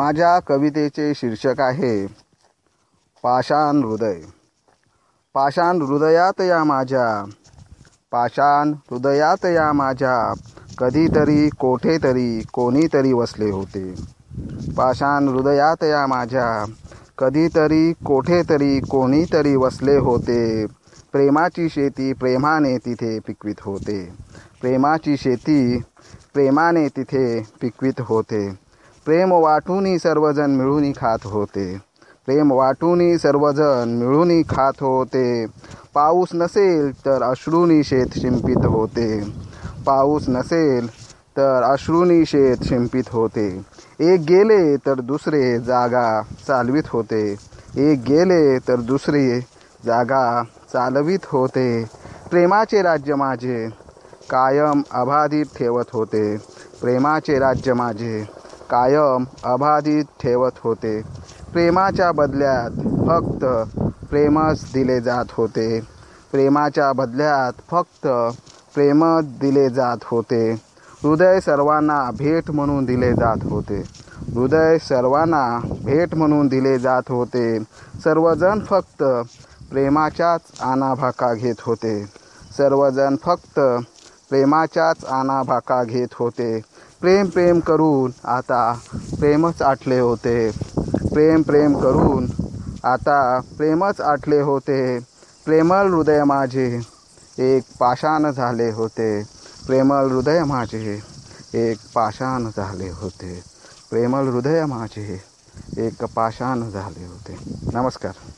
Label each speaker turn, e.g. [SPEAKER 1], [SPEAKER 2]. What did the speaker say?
[SPEAKER 1] माझ्या कवितेचे शीर्षक आहे पाषाण हृदय. पाषाण हृदयात या माझ्या पाषाण हृदयात या माझ्या कधीतरी कोठेतरी कोणीतरी वसले होते. पाषाण हृदयात या माझ्या कधीतरी कोठेतरी कोणीतरी वसले होते. प्रेमाची शेती प्रेमाने तिथे पिकवित होते. प्रेमाची शेती प्रेमाने तिथे पिकवित होते. प्रेम वाटूनी सर्वजण मिळून खात होते. प्रेम वाटूनी सर्वजण मिळून खात होते. पाऊस नसेल तर अश्रूनी शेत शिंपित होते. पाऊस नसेल तर अश्रूनी शेत शिंपित होते. एक गेले तर दुसरे जागा चालवित होते. एक गेले तर दुसरे जागा चालवित होते. प्रेमाचे राज्य माझे कायम अबाधित ठेवत होते. प्रेमाचे राज्य माझे कायम अबाधित ठेवत होते. प्रेमाच्या बदल्यात फक्त प्रेमच दिले जात होते. प्रेमाच्या बदल्यात फक्त प्रेमच दिले जात होते. हृदय सर्वांना भेट म्हणून दिले जात होते. हृदय सर्वांना भेट म्हणून दिले जात होते. सर्वजण फक्त प्रेमाच्याच आणाभाका घेत होते. सर्वजण फक्त प्रेमाच्याच आणाभाका घेत होते. प्रेम प्रेम करून आता प्रेमच आटले होते. प्रेम प्रेम करून आता प्रेमच आटले होते. प्रेमळ हृदय माझे एक पाषाण झाले होते. प्रेमळ हृदय माझे एक पाषाण झाले होते. प्रेमळ हृदय माझे एक पाषाण झाले होते. नमस्कार.